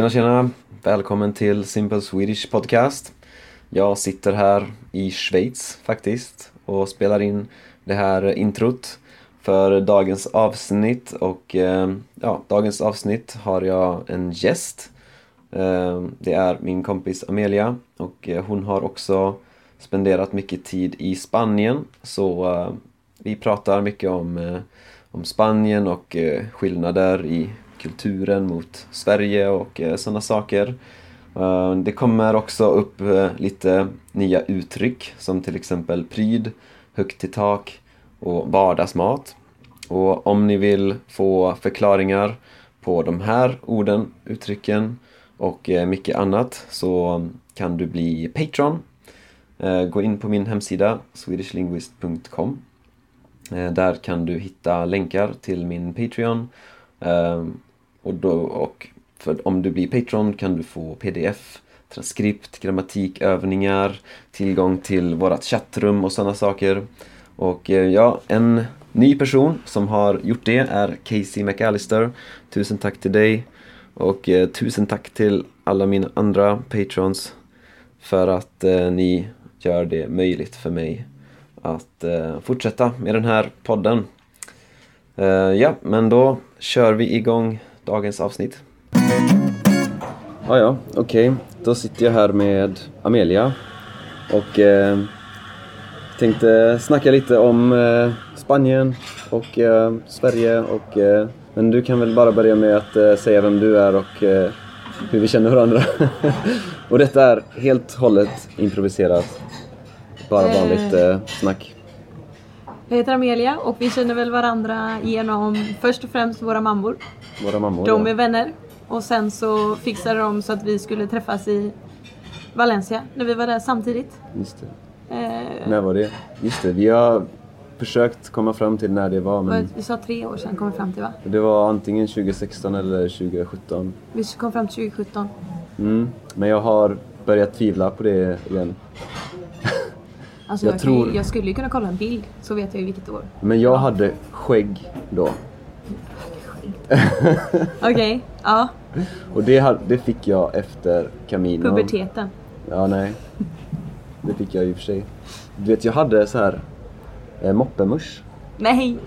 Tjena tjena! Välkommen till Simple Swedish Podcast. Jag sitter här i Schweiz faktiskt och spelar in det här introt för dagens avsnitt och eh, ja, dagens avsnitt har jag en gäst. Eh, det är min kompis Amelia och eh, hon har också spenderat mycket tid i Spanien så vi pratar mycket om, om Spanien och skillnader i kulturen mot Sverige och eh, sådana saker. Eh, det kommer också upp eh, lite nya uttryck som till exempel pryd, högt i tak och vardagsmat. Och om ni vill få förklaringar på de här orden, uttrycken och mycket annat så kan du bli Patreon. Gå in på min hemsida swedishlinguist.com Där kan du hitta länkar till min Patreon och, då, och för om du blir Patreon kan du få pdf, transkript, grammatikövningar, tillgång till vårat chattrum och sådana saker. Och eh, ja, en ny person som har gjort det är Casey McAllister. Tusen tack till dig. Och eh, tusen tack till alla mina andra patrons för att eh, ni gör det möjligt för mig att eh, fortsätta med den här podden. Eh, ja, men då kör vi igång dagens avsnitt. Ah, ja, okej. Okay. Då sitter jag här med Amelia och eh, tänkte snacka lite om eh, Spanien och eh, Sverige och eh, men du kan väl bara börja med att eh, säga vem du är och eh, hur vi känner varandra. och detta är helt hållet improviserat. Bara vanligt eh, snack. Jag heter Amelia och vi känner väl varandra genom först och främst våra mammor. Våra mammor, De är vänner. Och sen så fixade de så att vi skulle träffas i Valencia när vi var där samtidigt. Just det. Eh, när var det? Just det, vi har försökt komma fram till när det var. Men... Vi sa tre år sedan kom vi fram till va? Det var antingen 2016 eller 2017. Vi kom fram till 2017. Mm, men jag har börjat tvivla på det igen. Alltså jag, jag tror... Ju, jag skulle ju kunna kolla en bild så vet jag ju vilket år. Men jag hade skägg då. Okej, okay, ja. Och det, det fick jag efter Camino. Puberteten. Ja, nej. Det fick jag i och för sig. Du vet, jag hade så här eh, moppemusch. Nej!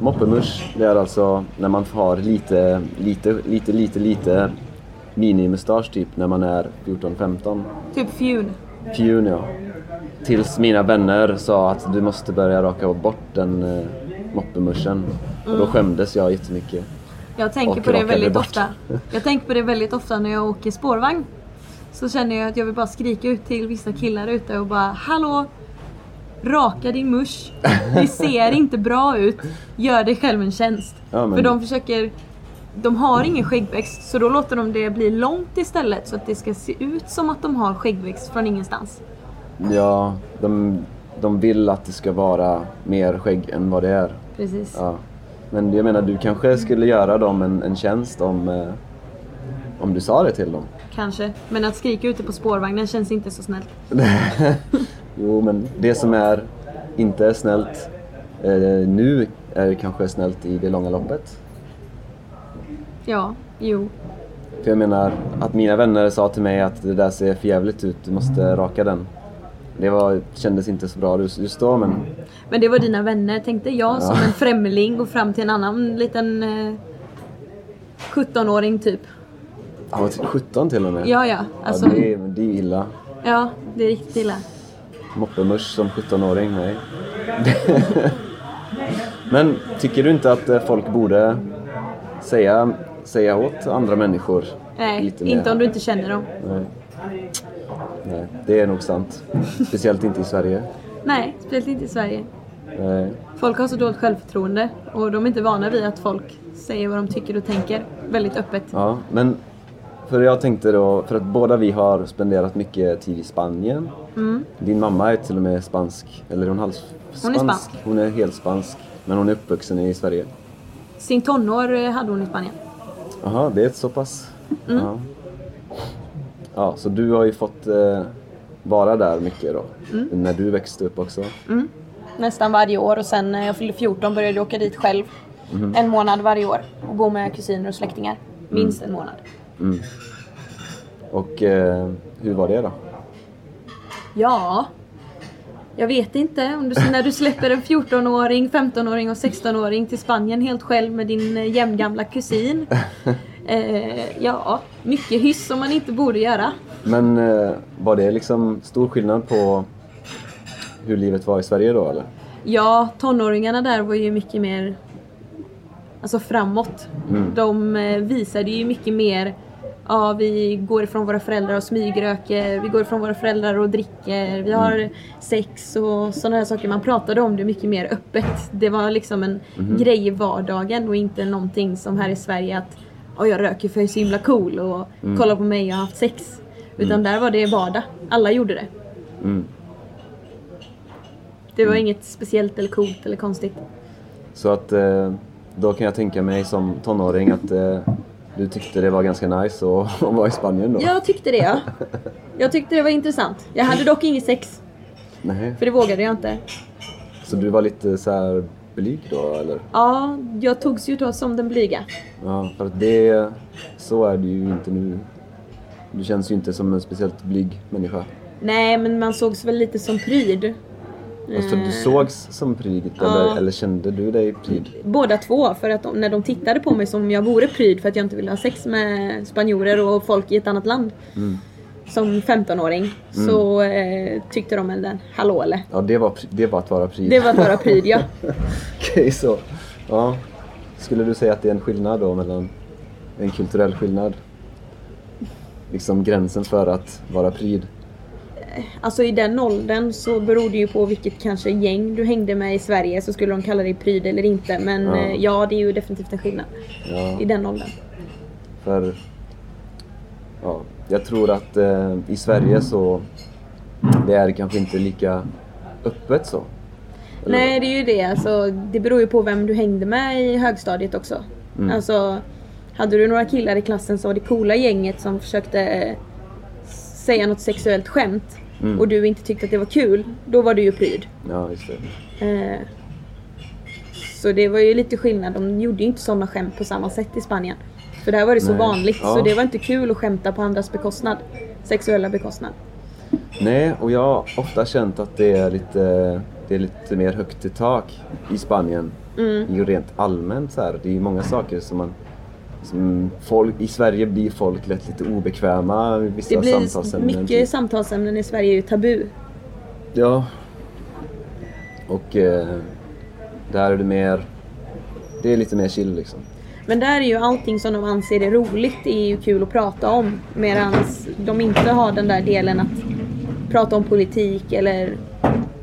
Moppemusch, det är alltså när man har lite, lite, lite, lite, lite minimustasch typ när man är 14-15. Typ fjun? Fjun, ja. Tills mina vänner sa att du måste börja raka bort den eh, moppemuschen. Mm. Och då mm. skämdes jag jättemycket. Jag tänker på det väldigt ofta. Jag tänker på det väldigt ofta när jag åker spårvagn. Så känner jag att jag vill bara skrika ut till vissa killar ute och bara Hallå! Raka din musch. Det ser inte bra ut. Gör dig själv en tjänst. Ja. För de försöker de har ingen skäggväxt så då låter de det bli långt istället så att det ska se ut som att de har skäggväxt från ingenstans. Ja, de, de vill att det ska vara mer skägg än vad det är. Precis. Ja. Men jag menar, du kanske skulle göra dem en, en tjänst om, eh, om du sa det till dem? Kanske, men att skrika ute på spårvagnen känns inte så snällt. Jo, men det som är inte är snällt eh, nu är kanske snällt i det långa loppet. Ja, jo. För jag menar, att mina vänner sa till mig att det där ser förjävligt ut, du måste raka den. Det var, kändes inte så bra just då men... Men det var dina vänner, tänkte jag ja. som en främling gå fram till en annan liten eh, 17-åring typ. Han var 17 till och med? Ja, ja. Alltså... ja det, är, det är illa. Ja, det är riktigt illa. Moppemusch som 17-åring, nej. Men tycker du inte att eh, folk borde säga, säga åt andra människor Nej, inte om du inte känner dem. Nej. Nej, det är nog sant. Speciellt inte i Sverige. Nej, speciellt inte i Sverige. Nej. Folk har så dåligt självförtroende och de är inte vana vid att folk säger vad de tycker och tänker väldigt öppet. Ja, men för jag tänkte då, för att båda vi har spenderat mycket tid i Spanien. Mm. Din mamma är till och med spansk, eller är hon halvspansk? Hon är spansk. Hon är helt spansk, men hon är uppvuxen i Sverige. Sin tonår eh, hade hon i Spanien. Jaha, det är så pass? Mm. Ja. Ja, så du har ju fått eh, vara där mycket då? Mm. När du växte upp också? Mm. Nästan varje år och sen när jag fyllde 14 började jag åka dit själv. Mm. En månad varje år och bo med kusiner och släktingar. Minst en månad. Mm. Och eh, hur var det då? Ja, jag vet inte. Om du, när du släpper en 14-åring, 15-åring och 16-åring till Spanien helt själv med din eh, jämngamla kusin. Eh, ja, mycket hyss som man inte borde göra. Men eh, var det liksom stor skillnad på hur livet var i Sverige då eller? Ja, tonåringarna där var ju mycket mer alltså framåt. Mm. De eh, visade ju mycket mer Ja, vi går ifrån våra föräldrar och smygröker, vi går ifrån våra föräldrar och dricker, vi har Mm. sex och sådana här saker. Man pratade om det mycket mer öppet. Det var liksom en Mhm. grej i vardagen och inte någonting som här i Sverige att oh, jag röker för jag är så himla cool och Mm. kolla på mig, jag har haft sex. Utan där var det vardag. Alla gjorde det. Mm. Det var inget speciellt eller coolt eller konstigt. Så att eh, då kan jag tänka mig som tonåring att eh, du tyckte det var ganska nice att vara i Spanien då? Jag tyckte det ja. Jag tyckte det var intressant. Jag hade dock inget sex, Nej. för det vågade jag inte. Så du var lite så här blyg då eller? Ja, jag togs ju då som den blyga. Ja, för att det... Så är det ju inte nu. Du känns ju inte som en speciellt blyg människa. Nej, men man sågs väl lite som pryd. Alltså du sågs som pryd Ja. eller, eller kände du dig pryd? Båda två, för att de, när de tittade på mig som om jag vore pryd för att jag inte ville ha sex med spanjorer och folk i ett annat land. Mm. Som 15-åring så eh, tyckte de en hallå eller. Ja, det var, det var att vara pryd. Det var att vara pryd ja. Okej, så. Ja. Skulle du säga att det är en skillnad då mellan... En kulturell skillnad? Liksom gränsen för att vara pryd. Alltså i den åldern så beror det ju på vilket kanske gäng du hängde med i Sverige så skulle de kalla dig pryd eller inte. Men Ja. ja, ja det är ju definitivt en skillnad Ja. i den åldern. För ja, jag tror att eh, i Sverige så det är kanske inte lika öppet så. Eller Nej det är ju det. Alltså, det beror ju på vem du hängde med i högstadiet också. Mm. Alltså, hade du några killar i klassen som var det coola gänget som försökte eh, säga något sexuellt skämt Mm. och du inte tyckte att det var kul, då var du ju pryd. Ja, just det. Eh, så det var ju lite skillnad. De gjorde ju inte sådana skämt på samma sätt i Spanien. För där var det så Nej. vanligt. Ja. Så det var inte kul att skämta på andras bekostnad. Sexuella bekostnad. Nej, och jag har ofta känt att det är lite, det är lite mer högt i tak i Spanien. Mm. Ju rent allmänt så här. Det är ju många saker som man... Som folk, I Sverige blir folk lätt lite obekväma vissa Det blir samtalsämnen. mycket typ. samtalsämnen i Sverige är ju tabu. Ja. Och eh, där är det mer... Det är lite mer chill liksom. Men där är ju allting som de anser är roligt är ju kul att prata om. Medan de inte har den där delen att prata om politik eller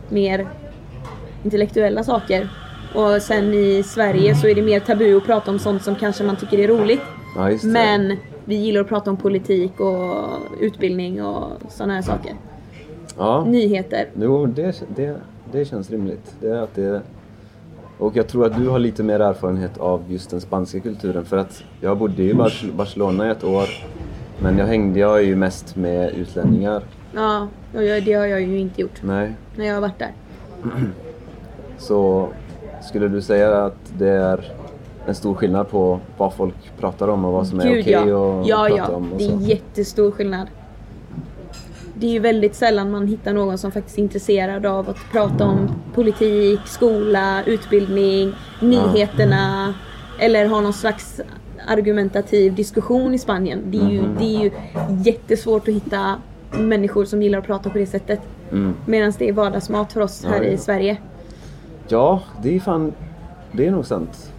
mer intellektuella saker. Och sen i Sverige så är det mer tabu att prata om sånt som kanske man tycker är roligt. Ja. Men vi gillar att prata om politik och utbildning och sådana här saker. Ja. Nyheter. Jo, det, det, det känns rimligt. Det är att det, och jag tror att du har lite mer erfarenhet av just den spanska kulturen för att jag bodde i Bar- Barcelona i ett år men jag hängde jag ju mest med utlänningar. Ja, och det har jag ju inte gjort Nej. när jag har varit där. Så skulle du säga att det är en stor skillnad på vad folk pratar om och vad som är okej ja. att Ja, prata ja. om och Det är jättestor skillnad. Det är ju väldigt sällan man hittar någon som faktiskt är intresserad av att prata om politik, skola, utbildning, nyheterna eller ha någon slags argumentativ diskussion i Spanien. Det är ju, Mhm. det är ju jättesvårt att hitta människor som gillar att prata på det sättet. Mm. Medan det är vardagsmat för oss Ja, här ja. i Sverige. Ja, det är fan... Det är nog sant.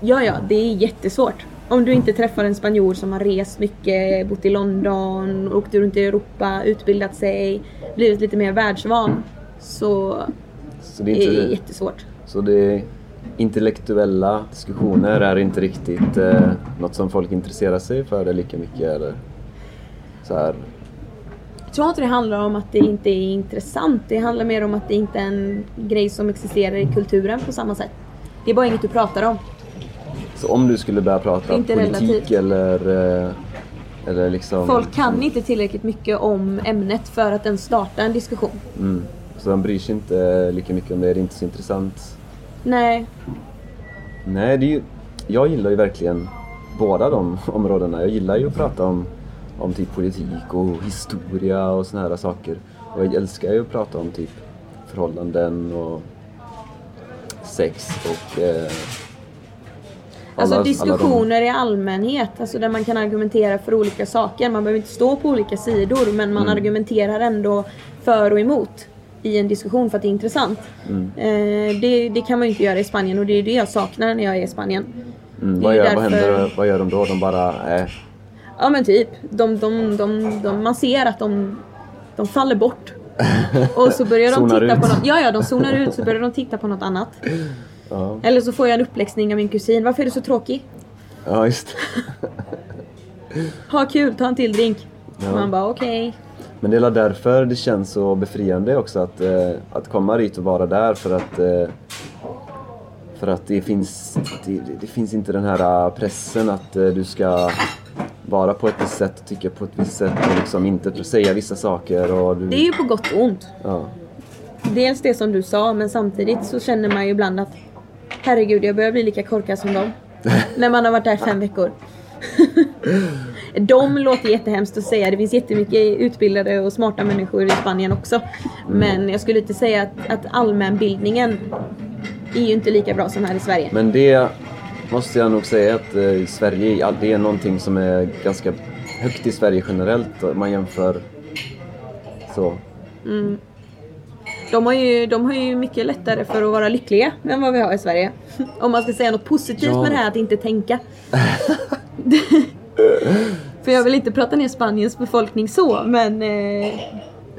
Ja, ja, det är jättesvårt. Om du inte träffar en spanjor som har rest mycket, bott i London, åkt runt i Europa, utbildat sig, blivit lite mer världsvan. Så Så det är inte... är jättesvårt. Så det intellektuella diskussioner är inte riktigt eh, något som folk intresserar sig för det lika mycket eller så här. Jag tror inte det handlar om att det inte är intressant. Det handlar mer om att det inte är en grej som existerar i kulturen på samma sätt. Det är bara inget du pratar om. Så om du skulle börja prata politik relativt. eller, eh, eller liksom... Folk kan inte tillräckligt mycket om ämnet för att ens starta en diskussion. Mm, så de bryr sig inte lika mycket om det, det är inte så intressant. Nej, Nej, det är ju, jag gillar ju verkligen båda de områdena. Jag gillar ju att prata om, om typ politik och historia och såna här saker. Och jag älskar ju att prata om typ förhållanden och sex och eh, Alltså alla, diskussioner alla de... i allmänhet, alltså där man kan argumentera för olika saker. Man behöver inte stå på olika sidor men man mm. argumenterar ändå för och emot i en diskussion för att det är intressant. Mm. Eh, det, det, kan man ju inte göra i Spanien och det är det jag saknar när jag är i Spanien. Mm. Vad, gör, därför... vad, händer, vad gör de då? De bara... Äh. Ja men typ. De, de, de, de, man ser att de, de faller bort. och så börjar de titta ut. på något. Ja, ja, de zonar ut så börjar de titta på något annat. Ja. Eller så får jag en uppläxning av min kusin. Varför är du så tråkig? Ja, just Ha kul, ta en till drink. Ja. Man bara okej. Okay. Men det är därför det känns så befriande också att, eh, att komma dit och vara där för att eh, för att det finns, det, det, finns inte den här pressen att eh, du ska vara på ett visst sätt, tycka på ett visst sätt och liksom inte säga vissa saker. Och du... Det är ju på gott och ont. Ja. Dels det som du sa, men samtidigt så känner man ju ibland att herregud, jag börjar bli lika korkad som dem. När man har varit där fem veckor. De låter jättehemskt att säga. Det finns jättemycket utbildade och smarta människor i Spanien också. Men jag skulle inte säga att, att allmänbildningen är ju inte lika bra som här i Sverige. Men det måste jag nog säga att eh, i Sverige, det är någonting som är ganska högt i Sverige generellt om man jämför så. Mm. De har, ju, de har ju mycket lättare för att vara lyckliga än vad vi har i Sverige. Om man ska säga något positivt ja. med det här att inte tänka. för jag vill inte prata ner Spaniens befolkning så, men eh,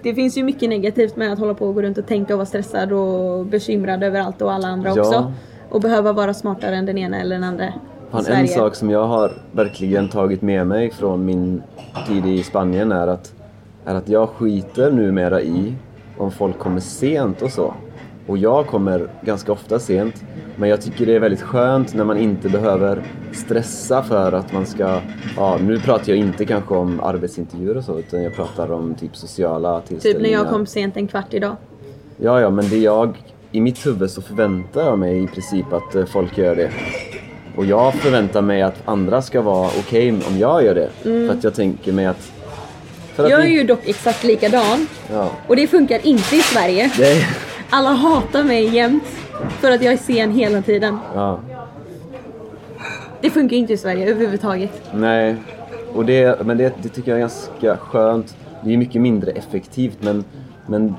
det finns ju mycket negativt med att hålla på och gå runt och tänka och vara stressad och bekymrad över allt och alla andra ja. också. Och behöva vara smartare än den ena eller den andra. Fan, en sak som jag har verkligen tagit med mig från min tid i Spanien är att, är att jag skiter numera i om folk kommer sent och så. Och jag kommer ganska ofta sent. Men jag tycker det är väldigt skönt när man inte behöver stressa för att man ska... Ja, nu pratar jag inte kanske om arbetsintervjuer och så, utan jag pratar om typ sociala tillställningar. Typ när jag kom sent en kvart idag. Ja, ja, men det jag... I mitt huvud så förväntar jag mig i princip att eh, folk gör det. Och jag förväntar mig att andra ska vara okej okay om jag gör det. Mm. För att jag tänker mig att jag är ju dock exakt likadan. Ja. Och det funkar inte i Sverige. Det... Alla hatar mig jämt. För att jag är sen hela tiden. Ja. Det funkar inte i Sverige överhuvudtaget. Nej, och det, men det, det tycker jag är ganska skönt. Det är mycket mindre effektivt men, men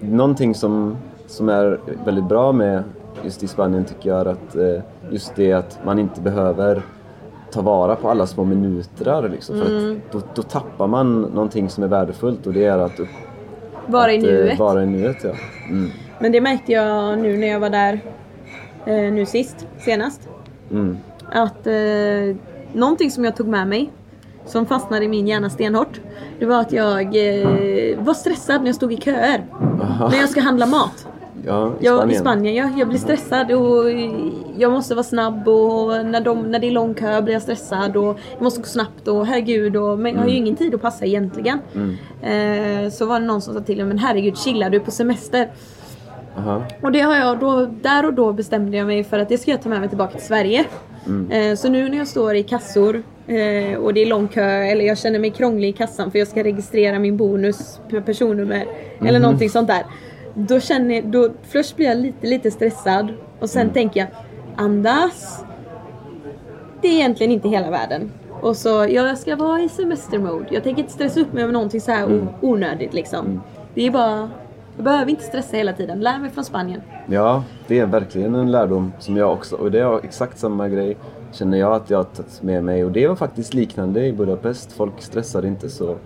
någonting som, som är väldigt bra med just i Spanien tycker jag är att eh, just det att man inte behöver ta vara på alla små minuter liksom, mm. för att då, då, tappar man någonting som är värdefullt och det är att vara i nuet. Eh, vara i nuet ja. Mm. Men det märkte jag nu när jag var där eh, nu sist, senast. Mm. Att eh, någonting som jag tog med mig som fastnade i min hjärna stenhårt. Det var att jag eh, var stressad när jag stod i köer. Aha. När jag ska handla mat. Ja, i Spanien. Jag, I Spanien, ja. Jag blir stressad och jag måste vara snabb och när, de, när det är lång kö blir jag stressad och jag måste gå snabbt och herregud och, men jag har ju mm. ingen tid att passa egentligen. Mm. Eh, så var det någon som sa till mig, men herregud chilla du är på semester. Aha. Och det har jag då, där och då bestämde jag mig för att det ska jag ta med mig tillbaka till Sverige. Mm. Eh, så nu när jag står i kassor eh, och det är lång kö eller jag känner mig krånglig i kassan för jag ska registrera min bonus personnummer mm. eller någonting sånt där då känner jag, då, först blir jag lite, lite stressad och sen mm. tänker jag andas. Det är egentligen inte hela världen. Och så, ja, jag ska vara i semestermode. Jag tänker inte stressa upp mig över någonting så här mm. onödigt liksom. Mm. Det är bara, jag behöver inte stressa hela tiden. Lär mig från Spanien. Ja, det är verkligen en lärdom som jag också, och det är exakt samma grej känner jag att jag har tagit med mig. Och det var faktiskt liknande i Budapest. Folk stressade inte så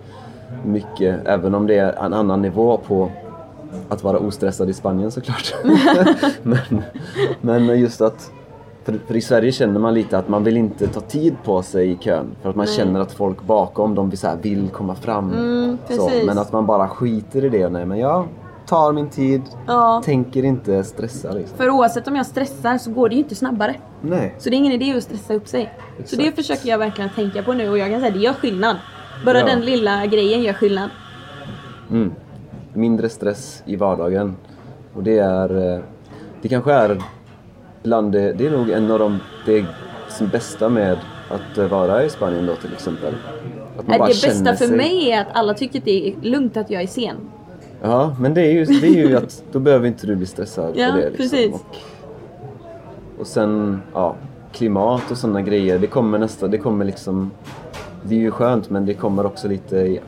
mycket, även om det är en annan nivå på att vara ostressad i Spanien såklart. men, men just att för, för, i Sverige känner man lite att man vill inte ta tid på sig i kön för att man nej. känner att folk bakom de vill, så här, vill komma fram. Mm, så, men att man bara skiter i det. Nej men jag tar min tid, ja. tänker inte stressa. Liksom. För oavsett om jag stressar så går det ju inte snabbare. Nej. Så det är ingen idé att stressa upp sig. Exakt. Så det försöker jag verkligen tänka på nu och jag kan säga att det gör skillnad. Bara ja. den lilla grejen gör skillnad. Mm mindre stress i vardagen. Och det är, eh, det kanske är bland det, det är nog en av de det som bästa med att vara i Spanien då till exempel. Att man bara det bästa för sig... mig är att alla tycker att det är lugnt att jag är sen. Ja, men det är ju, det är ju att då behöver inte du bli stressad ja, på det. Liksom. Precis. Och, och sen, ja, klimat och sådana grejer, det kommer nästan, det kommer liksom det är ju skönt men det kommer också lite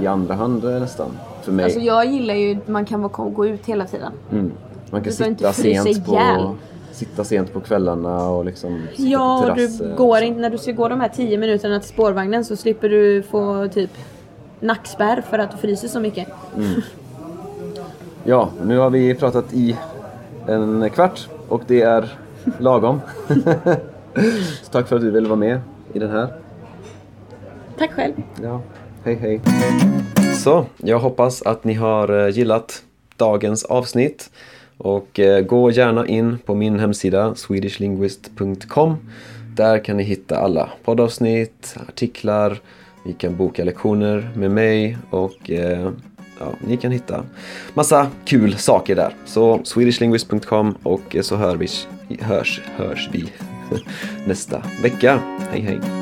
i, andra hand nästan. För mig. Alltså jag gillar ju att man kan gå ut hela tiden. Mm. Man kan sitta sent, på, sitta sent på kvällarna och liksom sitta Ja, på du går inte, när du ska gå de här 10 minuterna till spårvagnen så slipper du få typ nackspärr för att du fryser så mycket. Mm. Ja, nu har vi pratat i en kvart och det är lagom. så tack för att du ville vara med i den här. Tack själv. Ja, hej hej. Så, jag hoppas att ni har eh, gillat dagens avsnitt. Och eh, gå gärna in på min hemsida swedishlinguist.com. Där kan ni hitta alla poddavsnitt, artiklar, ni kan boka lektioner med mig och eh, ja, ni kan hitta massa kul saker där. Så swedishlinguist.com och så hör vi, hörs, hörs vi nästa vecka. Hej hej!